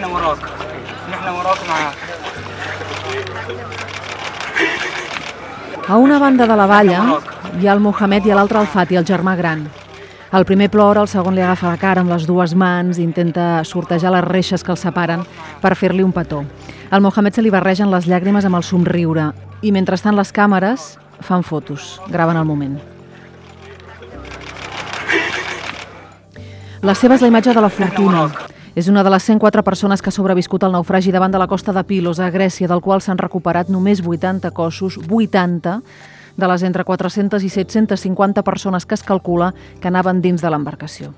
احنا وراك احنا وراك معاك A una banda de la valla hi ha el Mohamed i a l'altra el Fati, el germà gran. El primer plora, el segon li agafa la cara amb les dues mans, intenta sortejar les reixes que el separen per fer-li un petó. Al Mohamed se li barregen les llàgrimes amb el somriure i mentrestant les càmeres fan fotos, graven el moment. La seva és la imatge de la fortuna. és una de les 104 persones que ha sobreviscut al naufragi davant de la costa de Pilos, a Grècia, del qual s'han recuperat només 80 cossos, 80 de les entre 400 i 750 persones que es calcula que anaven dins de l'embarcació.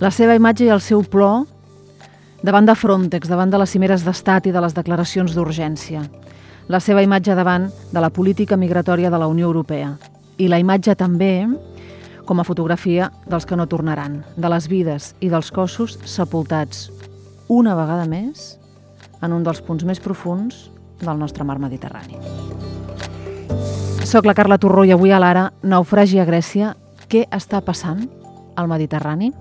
La seva imatge i el seu plor davant de Frontex, davant de les cimeres d'estat i de les declaracions d'urgència. La seva imatge davant de la política migratòria de la Unió Europea. I la imatge també com a fotografia dels que no tornaran, de les vides i dels cossos sepultats una vegada més en un dels punts més profuns del nostre mar Mediterrani. Soc la Carla Torró i avui a l'Ara, naufragi a Grècia, què està passant al Mediterrani?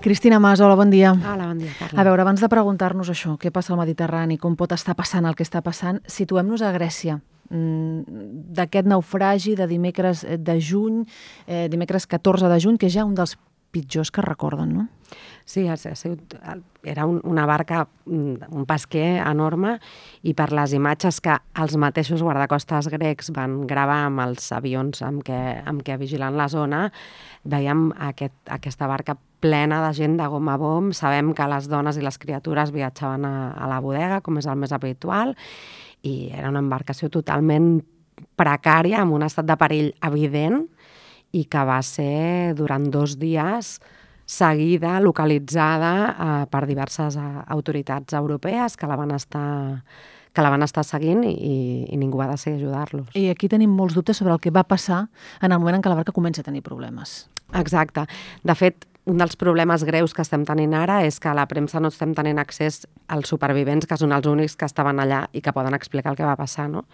Cristina Mas, hola, bon dia. Hola, bon dia, Carla. A veure, abans de preguntar-nos això, què passa al Mediterrani, com pot estar passant el que està passant, situem-nos a Grècia d'aquest naufragi de dimecres eh, de juny, eh, dimecres 14 de juny, que és ja un dels pitjors que recorden, no? Sí, ha sigut, era un, una barca, mm, un pesquer enorme i per les imatges que els mateixos guardacostes grecs van gravar amb els avions amb què, amb què vigilant la zona, veiem aquest, aquesta barca plena de gent de gom a bom. Sabem que les dones i les criatures viatjaven a, a la bodega, com és el més habitual, i era una embarcació totalment precària, amb un estat de perill evident, i que va ser durant dos dies seguida, localitzada eh, per diverses eh, autoritats europees que la van estar que la van estar seguint i, i ningú va decidir ajudar-los. I aquí tenim molts dubtes sobre el que va passar en el moment en què la barca comença a tenir problemes. Exacte. De fet, un dels problemes greus que estem tenint ara és que a la premsa no estem tenint accés als supervivents, que són els únics que estaven allà i que poden explicar el que va passar, no?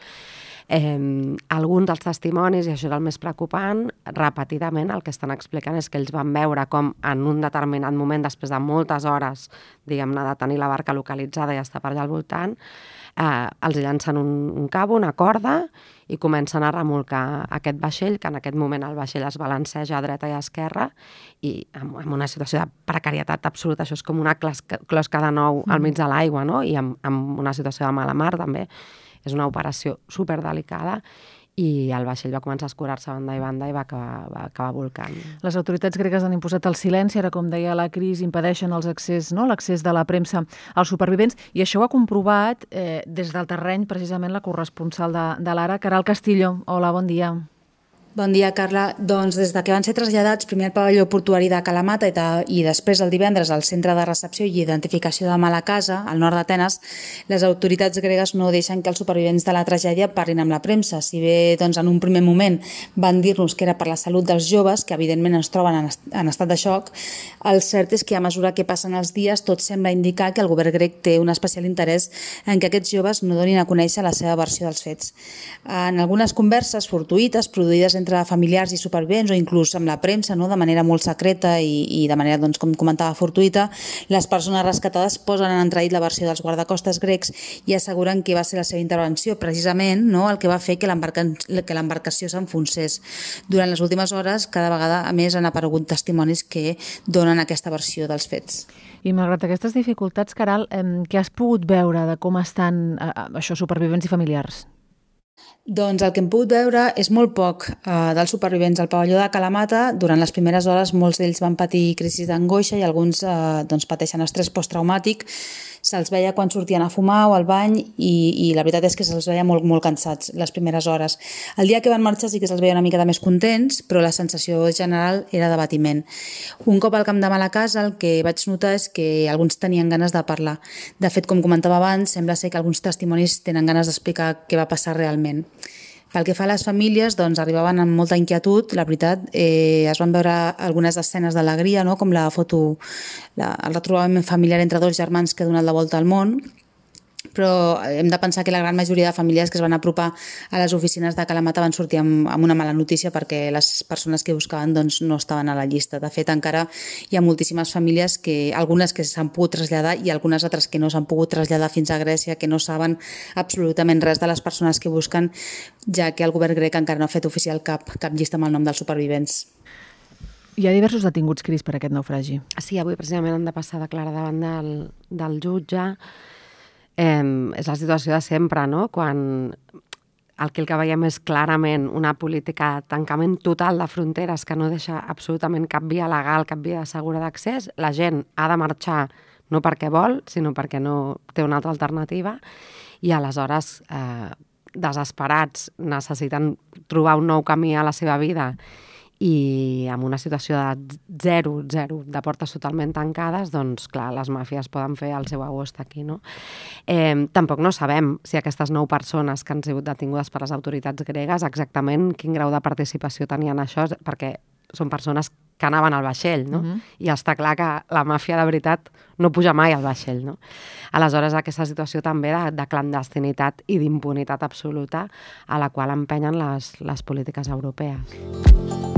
Eh, alguns dels testimonis, i això és el més preocupant, repetidament el que estan explicant és que ells van veure com en un determinat moment, després de moltes hores, diguem-ne, de tenir la barca localitzada i estar per allà al voltant, eh, els llancen un, un cabo, una corda, i comencen a remolcar aquest vaixell, que en aquest moment el vaixell es balanceja a dreta i a esquerra, i amb, amb una situació de precarietat absoluta, això és com una closca, de nou al mig de l'aigua, no? i amb, amb una situació de mala mar també, és una operació superdelicada i el vaixell va començar a escurar-se banda i banda i va acabar, va acabar volcant. Les autoritats gregues han imposat el silenci, ara com deia la Cris, impedeixen els accés, no? l'accés de la premsa als supervivents, i això ho ha comprovat eh, des del terreny precisament la corresponsal de, de l'Ara, Caral Castillo. Hola, bon dia. Bon dia, Carla. Doncs des de que van ser traslladats primer al pavelló portuari de Calamata i, de, i després el divendres al centre de recepció i identificació de Malacasa, al nord d'Atenes, les autoritats gregues no deixen que els supervivents de la tragèdia parlin amb la premsa. Si bé doncs, en un primer moment van dir-nos que era per la salut dels joves, que evidentment es troben en, en estat de xoc, el cert és que a mesura que passen els dies tot sembla indicar que el govern grec té un especial interès en que aquests joves no donin a conèixer la seva versió dels fets. En algunes converses fortuïtes produïdes familiars i supervivents o inclús amb la premsa, no? de manera molt secreta i, i de manera, doncs, com comentava, fortuïta, les persones rescatades posen en entreït la versió dels guardacostes grecs i asseguren que va ser la seva intervenció precisament no? el que va fer que l'embarcació s'enfonsés. Durant les últimes hores, cada vegada a més han aparegut testimonis que donen aquesta versió dels fets. I malgrat aquestes dificultats, Caral, eh, què has pogut veure de com estan eh, això supervivents i familiars? Doncs el que hem pogut veure és molt poc eh, dels supervivents al pavelló de Calamata. Durant les primeres hores molts d'ells van patir crisis d'angoixa i alguns eh, doncs, pateixen estrès posttraumàtic se'ls veia quan sortien a fumar o al bany i, i la veritat és que se'ls veia molt, molt cansats les primeres hores. El dia que van marxar sí que se'ls veia una mica de més contents, però la sensació general era d'abatiment. Un cop al camp de Malacasa el que vaig notar és que alguns tenien ganes de parlar. De fet, com comentava abans, sembla ser que alguns testimonis tenen ganes d'explicar què va passar realment. Pel que fa a les famílies, doncs arribaven amb molta inquietud, la veritat, eh, es van veure algunes escenes d'alegria, no? com la foto, la, el retrobament familiar entre dos germans que ha donat la volta al món, però hem de pensar que la gran majoria de famílies que es van apropar a les oficines de Calamata van sortir amb, amb una mala notícia perquè les persones que buscaven doncs, no estaven a la llista. De fet, encara hi ha moltíssimes famílies, que algunes que s'han pogut traslladar i algunes altres que no s'han pogut traslladar fins a Grècia, que no saben absolutament res de les persones que busquen, ja que el govern grec encara no ha fet oficial cap, cap llista amb el nom dels supervivents. Hi ha diversos detinguts, Cris, per aquest naufragi. Sí, avui precisament han de passar a declarar davant del, del jutge. Eh, és la situació de sempre, no? Quan el que el que veiem és clarament una política de tancament total de fronteres que no deixa absolutament cap via legal, cap via segura d'accés. La gent ha de marxar no perquè vol, sinó perquè no té una altra alternativa i aleshores eh, desesperats necessiten trobar un nou camí a la seva vida i amb una situació de zero, zero, de portes totalment tancades, doncs, clar, les màfies poden fer el seu agost aquí, no? Eh, tampoc no sabem si aquestes nou persones que han sigut detingudes per les autoritats gregues exactament quin grau de participació tenien això, perquè són persones que anaven al vaixell, no? Uh -huh. I està clar que la màfia de veritat no puja mai al vaixell, no? Aleshores, aquesta situació també de, de clandestinitat i d'impunitat absoluta a la qual empenyen les, les polítiques europees.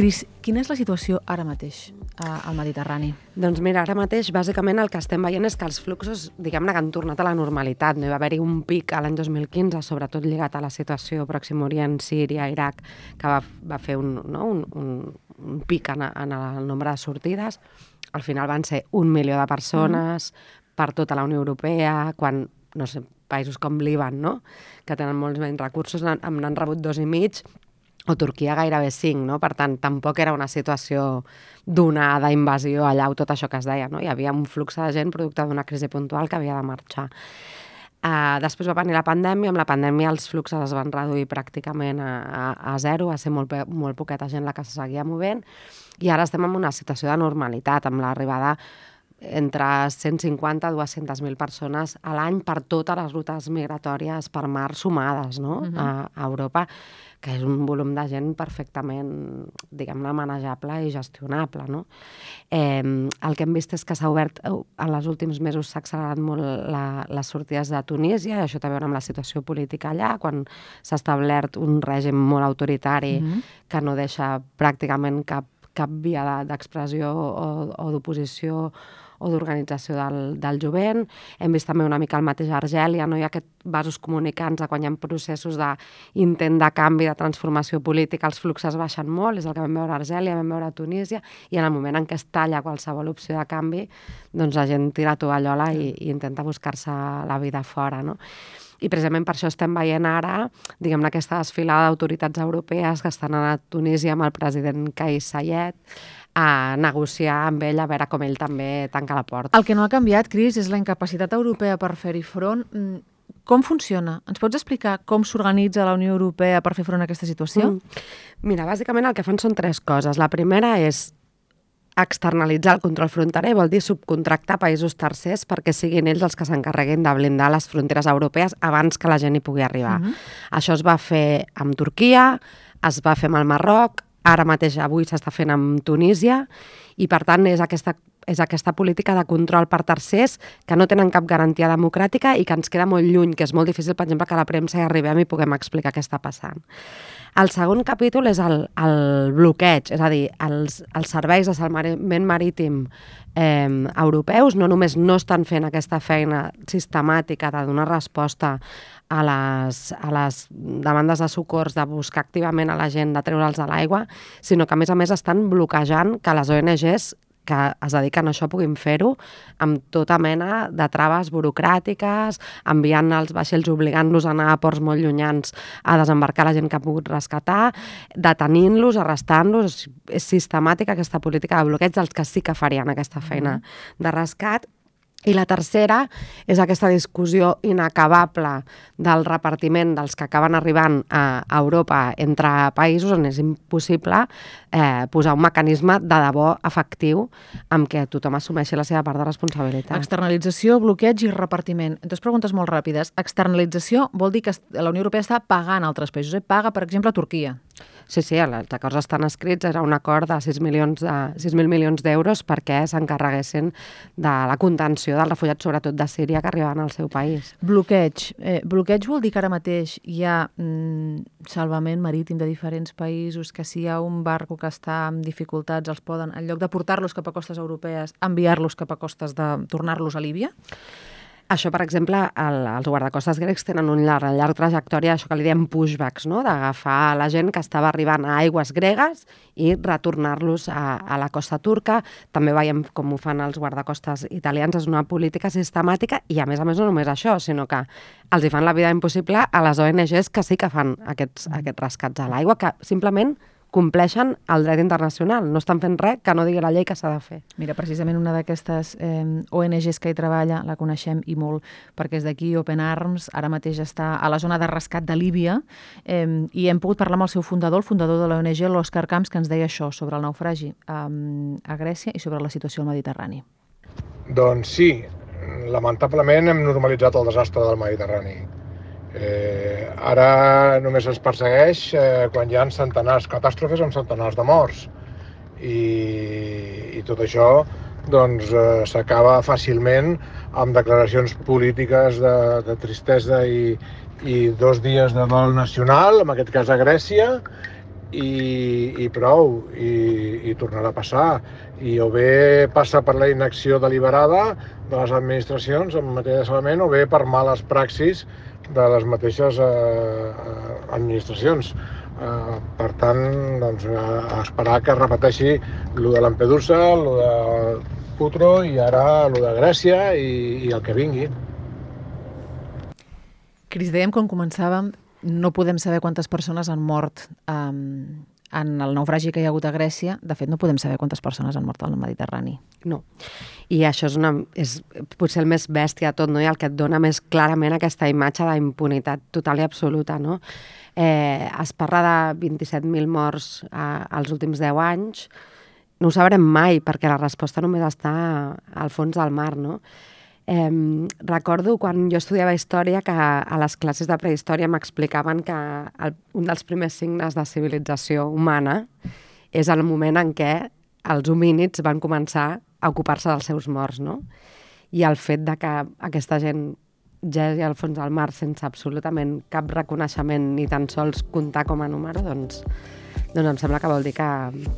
Cris, quina és la situació ara mateix al Mediterrani? Doncs mira, ara mateix bàsicament el que estem veient és que els fluxos, diguem-ne que han tornat a la normalitat. No hi va haver-hi un pic a l'any 2015, sobretot lligat a la situació Pròxim Orient, Síria, Iraq, que va, va fer un, no, un, un, un pic en, en el nombre de sortides. Al final van ser un milió de persones mm. per tota la Unió Europea, quan, no sé, països com Líban, no? que tenen molts menys recursos, n'han rebut dos i mig, o Turquia gairebé 5, no? Per tant, tampoc era una situació d'una d'invasió allà o tot això que es deia, no? Hi havia un flux de gent producte d'una crisi puntual que havia de marxar. Uh, després va venir la pandèmia, amb la pandèmia els fluxes es van reduir pràcticament a, a, a zero, va ser molt, molt poqueta gent la que se seguia movent, i ara estem en una situació de normalitat, amb l'arribada entre 150 i 200.000 persones a l'any per totes les rutes migratòries per mar sumades no? Uh -huh. a, a Europa que és un volum de gent perfectament, diguem-ne, manejable i gestionable. No? Eh, el que hem vist és que s'ha obert, eh, en els últims mesos s'ha accelerat molt la, les sortides de Tunísia, i això té a veure amb la situació política allà, quan s'ha establert un règim molt autoritari mm -hmm. que no deixa pràcticament cap, cap via d'expressió o, o d'oposició o d'organització del, del jovent. Hem vist també una mica el mateix a Argèlia, no hi ha aquest vasos comunicants quan hi ha processos d'intent de canvi, de transformació política, els fluxes baixen molt, és el que vam veure a Argèlia, vam veure a Tunísia, i en el moment en què es talla qualsevol opció de canvi, doncs la gent tira tovallola i, i intenta buscar-se la vida fora, no? i precisament per això estem veient ara, diguem-ne, aquesta desfilada d'autoritats europees que estan a Tunísia amb el president Kais Sayed, a negociar amb ell a veure com ell també tanca la porta. El que no ha canviat, Cris, és la incapacitat europea per fer-hi front. Mm, com funciona? Ens pots explicar com s'organitza la Unió Europea per fer front a aquesta situació? Mm. Mira, bàsicament el que fan són tres coses. La primera és externalitzar el control fronterer, vol dir subcontractar països tercers perquè siguin ells els que s'encarreguin de blindar les fronteres europees abans que la gent hi pugui arribar. Mm -hmm. Això es va fer amb Turquia, es va fer amb el Marroc, ara mateix avui s'està fent amb Tunísia i per tant és aquesta, és aquesta política de control per tercers que no tenen cap garantia democràtica i que ens queda molt lluny, que és molt difícil, per exemple, que la premsa hi arribem i puguem explicar què està passant. El segon capítol és el, el bloqueig, és a dir, els, els serveis de salvament marítim eh, europeus no només no estan fent aquesta feina sistemàtica de donar resposta a les, a les demandes de socors, de buscar activament a la gent, de treure'ls de l'aigua, sinó que a més a més estan bloquejant que les ONGs que es dediquen a això puguin fer-ho amb tota mena de traves burocràtiques, enviant els vaixells, obligant-los a anar a ports molt llunyans a desembarcar la gent que ha pogut rescatar, detenint-los, arrestant-los. És sistemàtica aquesta política de bloqueig dels que sí que farien aquesta feina mm de rescat i la tercera és aquesta discussió inacabable del repartiment dels que acaben arribant a Europa entre països on és impossible eh, posar un mecanisme de debò efectiu amb què tothom assumeixi la seva part de responsabilitat. Externalització, bloqueig i repartiment. Dos preguntes molt ràpides. Externalització vol dir que la Unió Europea està pagant altres països. Eh? Paga, per exemple, a Turquia. Sí, sí, els acords estan escrits, era un acord de 6 milions de 6.000 milions d'euros perquè s'encarreguessin de la contenció dels refugiats, sobretot de Síria, que arribaven al seu país. Bloqueig. Eh, bloqueig vol dir que ara mateix hi ha mm, salvament marítim de diferents països, que si hi ha un barco que està amb dificultats, els poden, en lloc de portar-los cap a costes europees, enviar-los cap a costes de tornar-los a Líbia? Això, per exemple, el, els guardacostes grecs tenen un llarg, una llarg trajectòria, això que li diem pushbacks, no? d'agafar la gent que estava arribant a aigües gregues i retornar-los a, a la costa turca. També veiem com ho fan els guardacostes italians, és una política sistemàtica i, a més a més, no només això, sinó que els hi fan la vida impossible a les ONGs que sí que fan aquests, aquests rescats a l'aigua, que simplement compleixen el dret internacional. No estan fent res que no digui la llei que s'ha de fer. Mira, precisament una d'aquestes eh, ONGs que hi treballa, la coneixem i molt, perquè és d'aquí Open Arms, ara mateix està a la zona de rescat de Líbia, eh, i hem pogut parlar amb el seu fundador, el fundador de l'ONG, l'Òscar Camps, que ens deia això sobre el naufragi eh, a Grècia i sobre la situació al Mediterrani. Doncs sí, lamentablement hem normalitzat el desastre del Mediterrani Eh, ara només es persegueix eh, quan hi ha centenars, catàstrofes amb centenars de morts. I, i tot això doncs, eh, s'acaba fàcilment amb declaracions polítiques de, de tristesa i, i dos dies de dol nacional, en aquest cas a Grècia, i, i prou, i, i tornarà a passar. I o bé passa per la inacció deliberada de les administracions en matèria de salvament, o bé per males praxis de les mateixes eh, eh, administracions. Eh, per tant, doncs, a esperar que es repeteixi el de Lampedusa, el de Putro i ara el de Grècia i, i el que vingui. Cris, dèiem quan començàvem, no podem saber quantes persones han mort um, en el naufragi que hi ha hagut a Grècia, de fet no podem saber quantes persones han mort al Mediterrani. No. I això és, una, és potser el més bèstia de tot, no? i el que et dona més clarament aquesta imatge d'impunitat total i absoluta. No? Eh, es parla de 27.000 morts eh, als últims 10 anys. No ho sabrem mai, perquè la resposta només està al fons del mar. No? Eh, recordo quan jo estudiava història que a les classes de prehistòria m'explicaven que el, un dels primers signes de civilització humana és el moment en què els homínids van començar a ocupar-se dels seus morts, no? I el fet de que aquesta gent gesi al fons del mar sense absolutament cap reconeixement ni tan sols comptar com a número, doncs, doncs em sembla que vol dir que,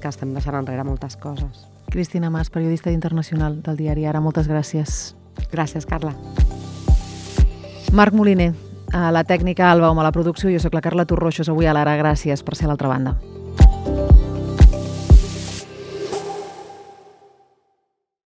que estem deixant enrere moltes coses. Cristina Mas, periodista internacional del diari Ara, moltes gràcies. Gràcies, Carla. Marc Moliner, a la tècnica Alba Home, a la producció, jo sóc la Carla Torroixos, avui a l'Ara. Gràcies per ser a l'altra banda.